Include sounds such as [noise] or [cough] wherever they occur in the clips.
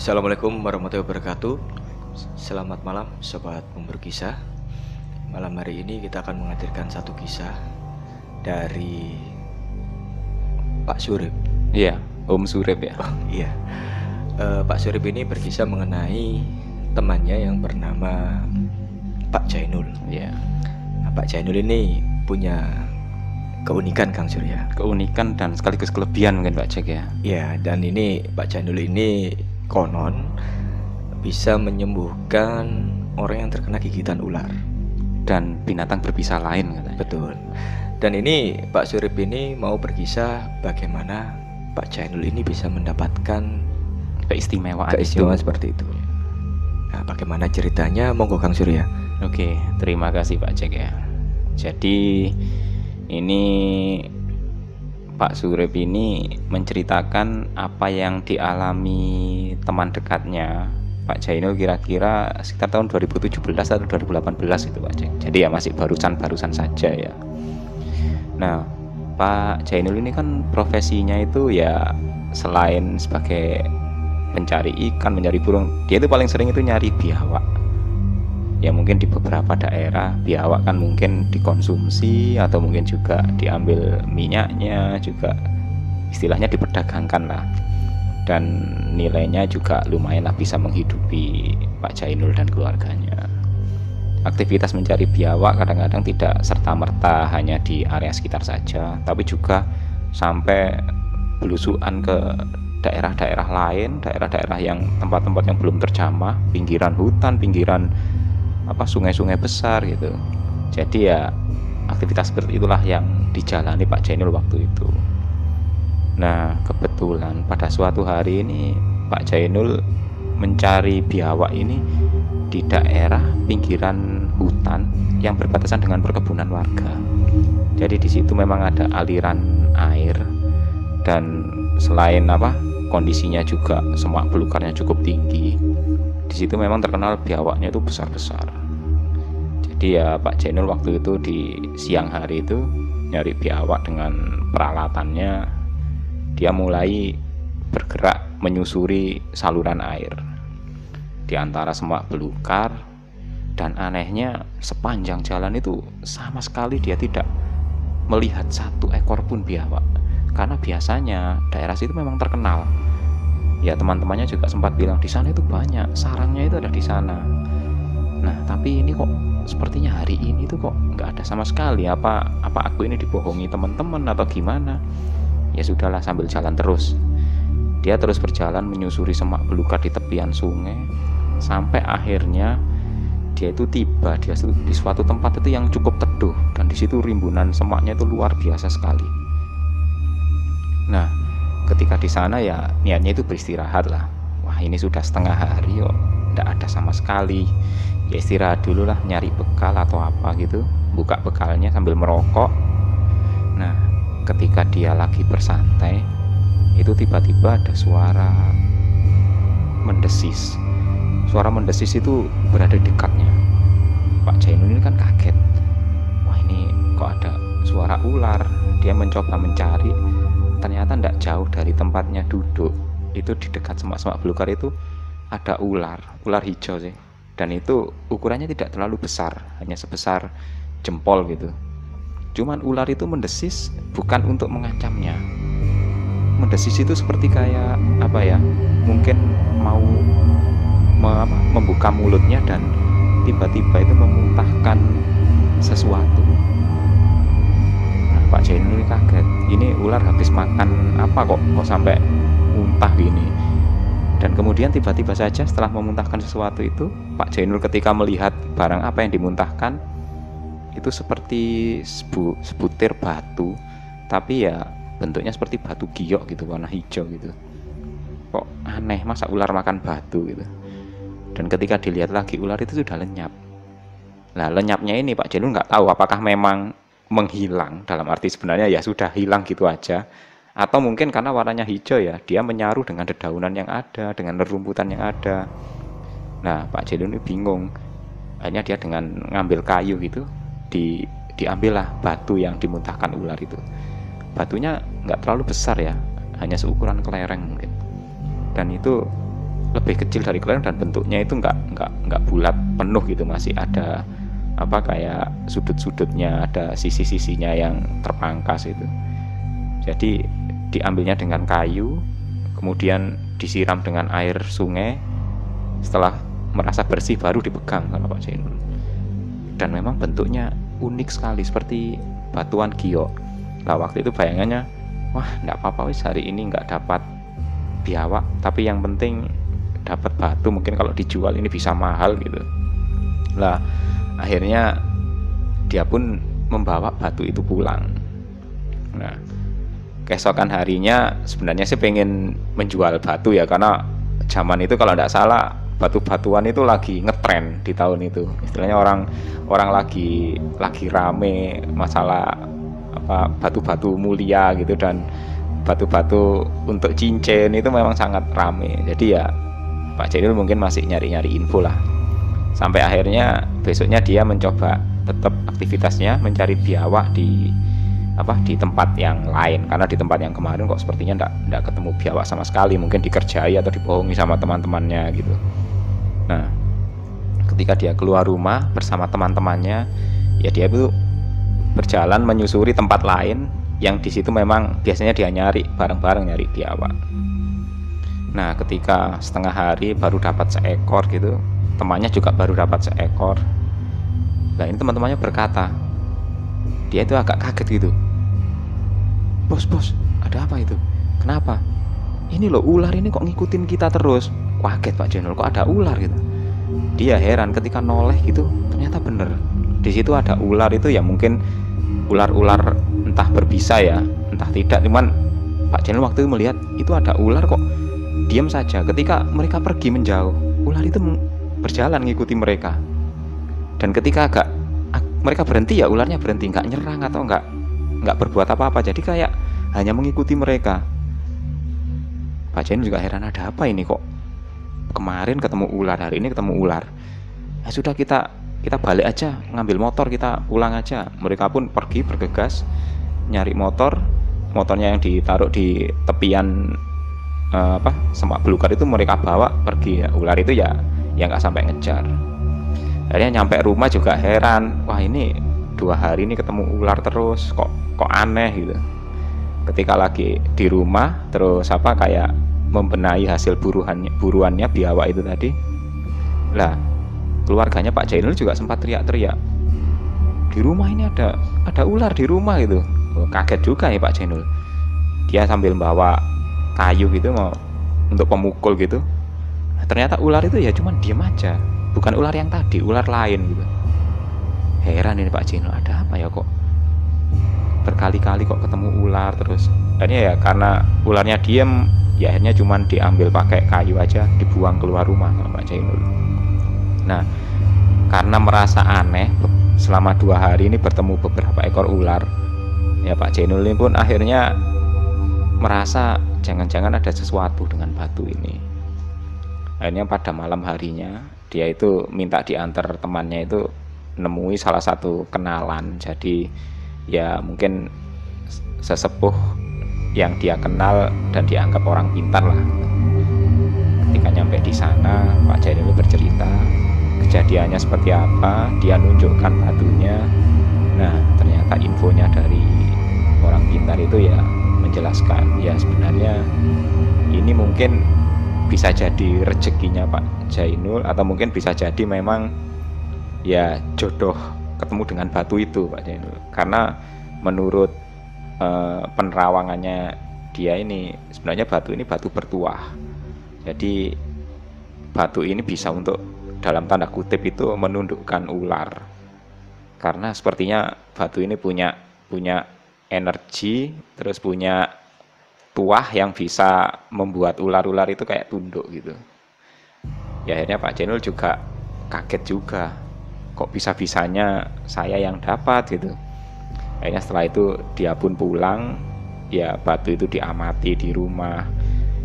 Assalamualaikum warahmatullahi wabarakatuh Selamat malam Sobat Pemburu Kisah Malam hari ini kita akan menghadirkan satu kisah Dari Pak Surip Iya, Om Surip ya. Oh iya Eh, Pak Surip ini berkisah mengenai temannya yang bernama Pak Jainul Iya. nah, Pak Jainul ini punya keunikan Kang Surya Keunikan dan sekaligus kelebihan mungkin Pak Jack ya. Ya, dan ini Pak Jainul ini konon bisa menyembuhkan orang yang terkena gigitan ular. Dan binatang berbisa lain katanya. Betul. Dan ini Pak Surip ini mau berkisah bagaimana Pak Jainul ini bisa mendapatkan Keistimewaan keistimewaan itu. seperti itu. Nah, bagaimana ceritanya? Monggo Kang Surya. Oke, terima kasih Pak Jack ya. Jadi ini Pak Surip ini menceritakan apa yang dialami teman dekatnya Pak Jainul kira-kira sekitar tahun 2017 atau 2018 itu Pak. Jadi ya masih barusan-barusan saja ya. Nah, Pak Jainul ini kan profesinya itu ya selain sebagai pencari ikan, mencari burung, dia itu paling sering itu nyari biawak. Ya mungkin di beberapa daerah biawak kan mungkin dikonsumsi atau mungkin juga diambil minyaknya juga istilahnya diperdagangkan lah. Dan nilainya juga lumayan lah bisa menghidupi Pak Jainul dan keluarganya. Aktivitas mencari biawak kadang-kadang tidak serta-merta hanya di area sekitar saja tapi juga sampai belusuan ke daerah-daerah lain daerah-daerah yang tempat-tempat yang belum terjamah pinggiran hutan pinggiran apa sungai-sungai besar gitu. Jadi ya aktivitas seperti itulah yang dijalani Pak Jainul waktu itu. Nah kebetulan pada suatu hari ini Pak Jainul mencari biawak ini di daerah pinggiran hutan yang berbatasan dengan perkebunan warga. Jadi di situ memang ada aliran air dan selain apa kondisinya juga semak belukarnya cukup tinggi. Di situ memang terkenal biawaknya itu besar-besar jadi ya Pak Jainul waktu itu di siang hari itu nyari biawak dengan peralatannya. Dia mulai bergerak menyusuri saluran air. Di antara semak belukar dan anehnya sepanjang jalan itu sama sekali dia tidak melihat satu ekor pun biawak karena biasanya daerah situ memang terkenal. Ya teman-temannya juga sempat bilang di sana itu banyak sarangnya itu ada di sana nah tapi ini kok sepertinya hari ini tuh kok nggak ada sama sekali. Apa apa aku ini dibohongi teman-teman atau gimana? Ya sudahlah sambil jalan terus. Dia terus berjalan menyusuri semak belukar di tepian sungai sampai akhirnya dia itu tiba. Di, di suatu tempat itu yang cukup teduh dan di situ rimbunan semaknya itu luar biasa sekali. Nah ketika di sana ya niatnya itu beristirahat lah. Wah ini sudah setengah hari kok tidak ada sama sekali ya istirahat dulu lah nyari bekal atau apa gitu. Buka bekalnya sambil merokok. Nah ketika dia lagi bersantai itu tiba-tiba ada suara mendesis. Suara mendesis itu berada dekatnya. Pak Jainul ini kan kaget. Wah ini kok ada suara ular? Dia mencoba mencari. Ternyata tidak jauh dari tempatnya duduk. Itu di dekat semak-semak belukar itu ada ular. Ular hijau sih dan itu ukurannya tidak terlalu besar hanya sebesar jempol gitu. Cuman ular itu mendesis bukan untuk mengancamnya mendesis itu seperti kayak apa ya mungkin mau membuka mulutnya dan tiba-tiba itu memuntahkan sesuatu. Pak Jainul ini kaget. Ini ular habis makan apa kok kok sampai muntah gini dan kemudian tiba-tiba saja setelah memuntahkan sesuatu itu Pak Jainul ketika melihat barang apa yang dimuntahkan itu seperti sebu, sebutir batu tapi ya bentuknya seperti batu giok gitu warna hijau gitu. Kok aneh masa ular makan batu gitu? Dan ketika dilihat lagi ular itu sudah lenyap. Nah lenyapnya ini Pak Jainul nggak tahu apakah memang menghilang dalam arti sebenarnya ya sudah hilang gitu aja atau mungkin karena warnanya hijau ya dia menyaruh dengan dedaunan yang ada dengan rerumputan yang ada. Nah Pak Jelun ini bingung. Akhirnya dia dengan ngambil kayu gitu di diambillah batu yang dimuntahkan ular itu. Batunya nggak terlalu besar ya hanya seukuran kelereng mungkin. Dan itu lebih kecil dari kelenteng dan bentuknya itu nggak nggak nggak bulat penuh gitu masih ada apa kayak sudut-sudutnya ada sisi-sisinya yang terpangkas itu. Jadi diambilnya dengan kayu kemudian disiram dengan air sungai. Setelah merasa bersih baru dipegang sama Pak Jainul dan memang bentuknya unik sekali seperti batuan giok. Lah waktu itu bayangannya wah nggak apa-apa wis hari ini nggak dapat biawak. Tapi yang penting dapat batu mungkin kalau dijual ini bisa mahal gitu. Lah akhirnya dia pun membawa batu itu pulang. Nah keesokan harinya sebenarnya sih pengen menjual batu ya karena zaman itu kalau tidak salah batu-batuan itu lagi ngetren di tahun itu. Istilahnya orang orang lagi lagi rame masalah apa batu-batu mulia gitu dan batu-batu untuk cincin itu memang sangat rame. Jadi ya Pak Jenil mungkin masih nyari-nyari info lah. Sampai akhirnya besoknya dia mencoba tetap aktivitasnya mencari biawak di apa di tempat yang lain. Karena di tempat yang kemarin kok sepertinya enggak enggak ketemu biawak sama sekali. Mungkin dikerjai atau dibohongi sama teman-temannya gitu. Nah ketika dia keluar rumah bersama teman-temannya ya dia itu berjalan menyusuri tempat lain yang di situ memang biasanya dia nyari bareng-bareng nyari biawak. Nah ketika setengah hari baru dapat seekor gitu temannya juga baru dapat seekor. Nah ini teman-temannya berkata dia itu agak kaget gitu bos bos ada apa itu? Kenapa? Ini loh ular ini kok ngikutin kita terus? Kaget Pak Jenol kok ada ular gitu? Dia heran ketika noleh gitu ternyata bener. Di situ ada ular itu ya mungkin ular-ular entah berbisa ya entah tidak. Cuman Pak Jenol waktu itu melihat itu ada ular kok diam saja. Ketika mereka pergi menjauh ular itu berjalan ngikuti mereka. Dan ketika agak mereka berhenti ya ularnya berhenti. Nggak nyerang atau nggak nggak berbuat apa-apa. Jadi kayak hanya mengikuti mereka. Pak Jain juga heran ada apa ini kok? Kemarin ketemu ular hari ini ketemu ular. Ya sudah kita kita balik aja ngambil motor kita pulang aja. Mereka pun pergi bergegas nyari motor. Motornya yang ditaruh di tepian uh, apa semak belukar itu mereka bawa pergi. Ya ular itu ya ya nggak sampai ngejar. Akhirnya nyampe rumah juga heran wah ini dua hari ini ketemu ular terus kok kok aneh gitu. Ketika lagi di rumah terus apa kayak membenahi hasil buruannya buruannya biawak itu tadi. Lah keluarganya Pak Jainul juga sempat teriak-teriak di rumah ini ada ada ular di rumah gitu. Oh, kaget juga ya Pak Jainul. Dia sambil bawa kayu gitu mau untuk pemukul gitu. Ternyata ular itu ya cuman diem aja bukan ular yang tadi ular lain gitu. Heran ini Pak Cino ada apa ya kok berkali-kali kok ketemu ular terus. Akhirnya ya karena ularnya diem ya akhirnya cuman diambil pakai kayu aja dibuang keluar rumah sama Cino nah karena merasa aneh selama dua hari ini bertemu beberapa ekor ular ya Pak Jainul ini pun akhirnya merasa jangan-jangan ada sesuatu dengan batu ini. Akhirnya pada malam harinya dia itu minta diantar temannya itu nemui salah satu kenalan. Jadi ya mungkin sesepuh yang dia kenal dan dianggap orang pintar lah. Ketika nyampe di sana Pak ini bercerita kejadiannya seperti apa dia nunjukkan batunya nah ternyata infonya dari orang pintar itu ya menjelaskan ya sebenarnya ini mungkin bisa jadi rezekinya Pak Jainul atau mungkin bisa jadi memang ya jodoh ketemu dengan batu itu Pak Jainul karena menurut uh, penerawangannya dia ini sebenarnya batu ini batu bertuah. Jadi batu ini bisa untuk dalam tanda kutip itu menundukkan ular. Karena sepertinya batu ini punya punya energi terus punya tuah yang bisa membuat ular-ular itu kayak tunduk gitu. Ya akhirnya Pak Jenul juga kaget juga kok bisa-bisanya saya yang dapat gitu. Akhirnya setelah itu dia pun pulang ya batu itu diamati di rumah.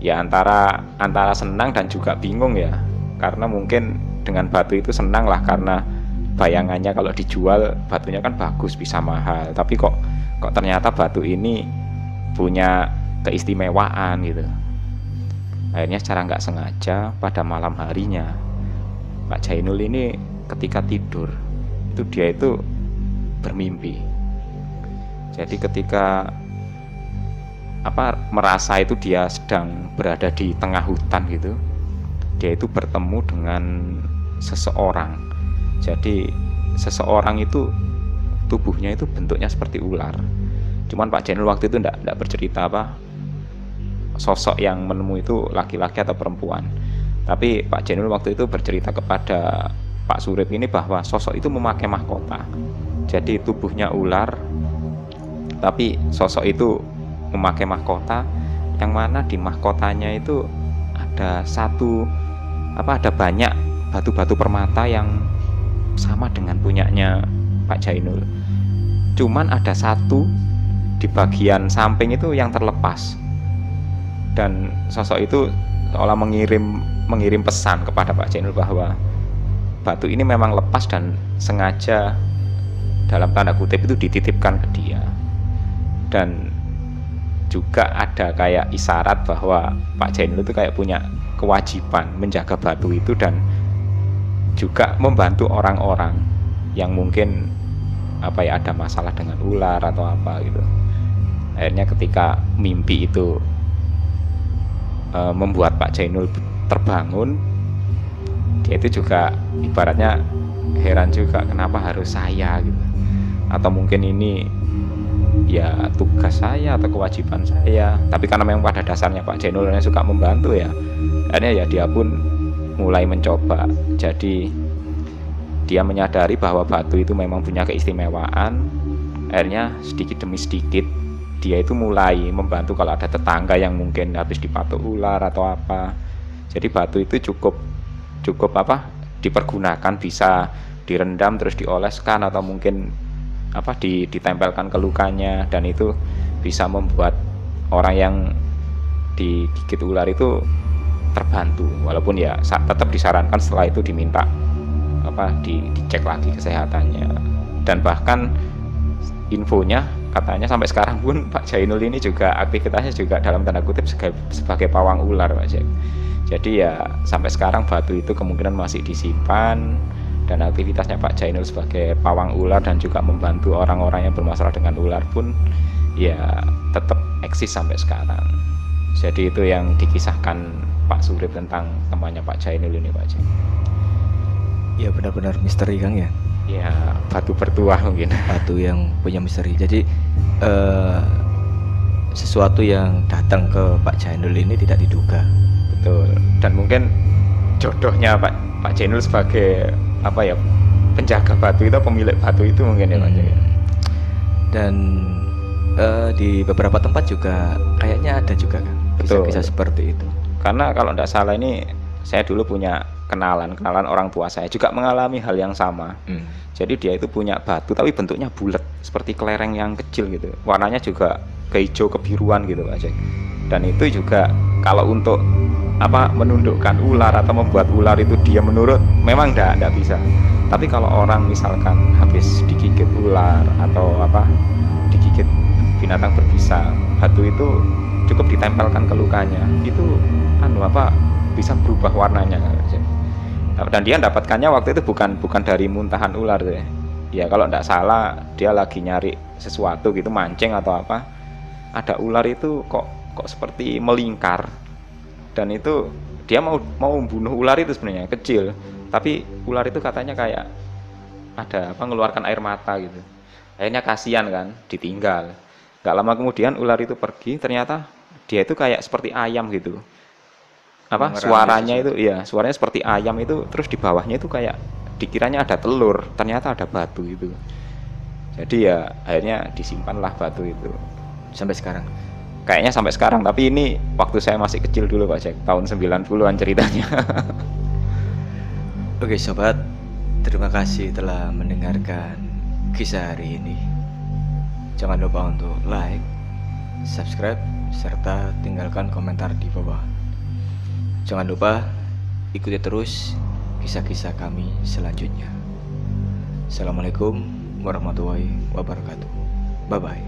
Ya antara antara senang dan juga bingung ya karena mungkin dengan batu itu senang lah karena bayangannya kalau dijual batunya kan bagus bisa mahal. Tapi kok kok ternyata batu ini punya keistimewaan gitu. Akhirnya secara nggak sengaja pada malam harinya Pak Jainul ini ketika tidur itu dia itu bermimpi. Jadi ketika apa merasa itu dia sedang berada di tengah hutan gitu dia itu bertemu dengan seseorang. Jadi seseorang itu tubuhnya itu bentuknya seperti ular. Cuman Pak Jainul waktu itu tidak bercerita apa sosok yang menemui itu laki-laki atau perempuan. Tapi Pak Jainul waktu itu bercerita kepada Pak Surip ini bahwa sosok itu memakai mahkota. Jadi tubuhnya ular tapi sosok itu memakai mahkota. Yang mana di mahkotanya itu ada satu apa ada banyak batu-batu permata yang sama dengan punyanya Pak Jainul. Cuman ada satu di bagian samping itu yang terlepas. Dan sosok itu seolah mengirim mengirim pesan kepada Pak Jainul bahwa batu ini memang lepas dan sengaja dalam tanda kutip itu dititipkan ke dia. Dan juga ada kayak isyarat bahwa Pak Jainul itu kayak punya kewajiban menjaga batu itu dan juga membantu orang-orang yang mungkin apa ya ada masalah dengan ular atau apa gitu. Akhirnya ketika mimpi itu e, membuat Pak Jainul terbangun dia itu juga ibaratnya heran juga kenapa harus saya gitu. Atau mungkin ini ya tugas saya atau kewajiban saya. Tapi karena memang pada dasarnya Pak Jainul yang suka membantu ya akhirnya ya dia pun mulai mencoba. Jadi dia menyadari bahwa batu itu memang punya keistimewaan. Akhirnya sedikit demi sedikit dia itu mulai membantu kalau ada tetangga yang mungkin habis dipatuk ular atau apa. Jadi batu itu cukup cukup apa dipergunakan bisa direndam terus dioleskan atau mungkin apa ditempelkan ke lukanya dan itu bisa membuat orang yang digigit ular itu terbantu. Walaupun ya tetap disarankan setelah itu diminta apa di, dicek lagi kesehatannya. Dan bahkan infonya katanya sampai sekarang pun Pak Jainul ini juga aktivitasnya juga dalam tanda kutip sebagai, sebagai pawang ular Pak Jack. Jadi ya sampai sekarang batu itu kemungkinan masih disimpan dan aktivitasnya Pak Jainul sebagai pawang ular dan juga membantu orang-orang yang bermasalah dengan ular pun ya tetap eksis sampai sekarang. Jadi itu yang dikisahkan Pak Surip tentang temannya Pak Jainul ini Pak Jainul ya benar-benar misteri Kang ya ya batu bertuah mungkin. Batu yang punya misteri. Jadi uh, sesuatu yang datang ke Pak Jainul ini tidak diduga. Betul. Dan mungkin jodohnya Pak Pak Jainul sebagai apa ya penjaga batu itu pemilik batu itu mungkin ya Pak hmm. dan uh, di beberapa tempat juga kayaknya ada juga kan kisah-kisah seperti itu. Karena kalau tidak salah ini saya dulu punya kenalan kenalan orang tua saya juga mengalami hal yang sama. Hmm. jadi dia itu punya batu tapi bentuknya bulat seperti kelereng yang kecil gitu. Warnanya juga kehijau kebiruan gitu Pak Jack dan itu juga kalau untuk apa menundukkan ular atau membuat ular itu dia menurut memang tidak tidak bisa. Tapi kalau orang misalkan habis digigit ular atau apa digigit binatang berbisa batu itu cukup ditempelkan ke lukanya. Itu anu apa bisa berubah warnanya. Dan dia dapatkannya waktu itu bukan bukan dari muntahan ular deh ya. Kalau tidak salah dia lagi nyari sesuatu gitu mancing atau apa ada ular itu kok kok seperti melingkar. Dan itu dia mau mau membunuh ular itu sebenarnya kecil. Tapi ular itu katanya kayak ada apa mengeluarkan air mata gitu. Akhirnya kasihan kan ditinggal. Nggak lama kemudian ular itu pergi ternyata dia itu kayak seperti ayam gitu apa? Suaranya itu ya suaranya seperti ayam itu terus di bawahnya itu kayak dikiranya ada telur ternyata ada batu itu. Jadi ya akhirnya disimpanlah batu itu. Sampai sekarang. Kayaknya sampai sekarang tapi ini waktu saya masih kecil dulu Pak Jack. Tahun 90-an ceritanya. [laughs] Oke sobat. Terima kasih telah mendengarkan kisah hari ini. Jangan lupa untuk like subscribe serta tinggalkan komentar di bawah Jangan lupa ikuti terus kisah-kisah kami selanjutnya. Assalamualaikum warahmatullahi wabarakatuh. Bye bye.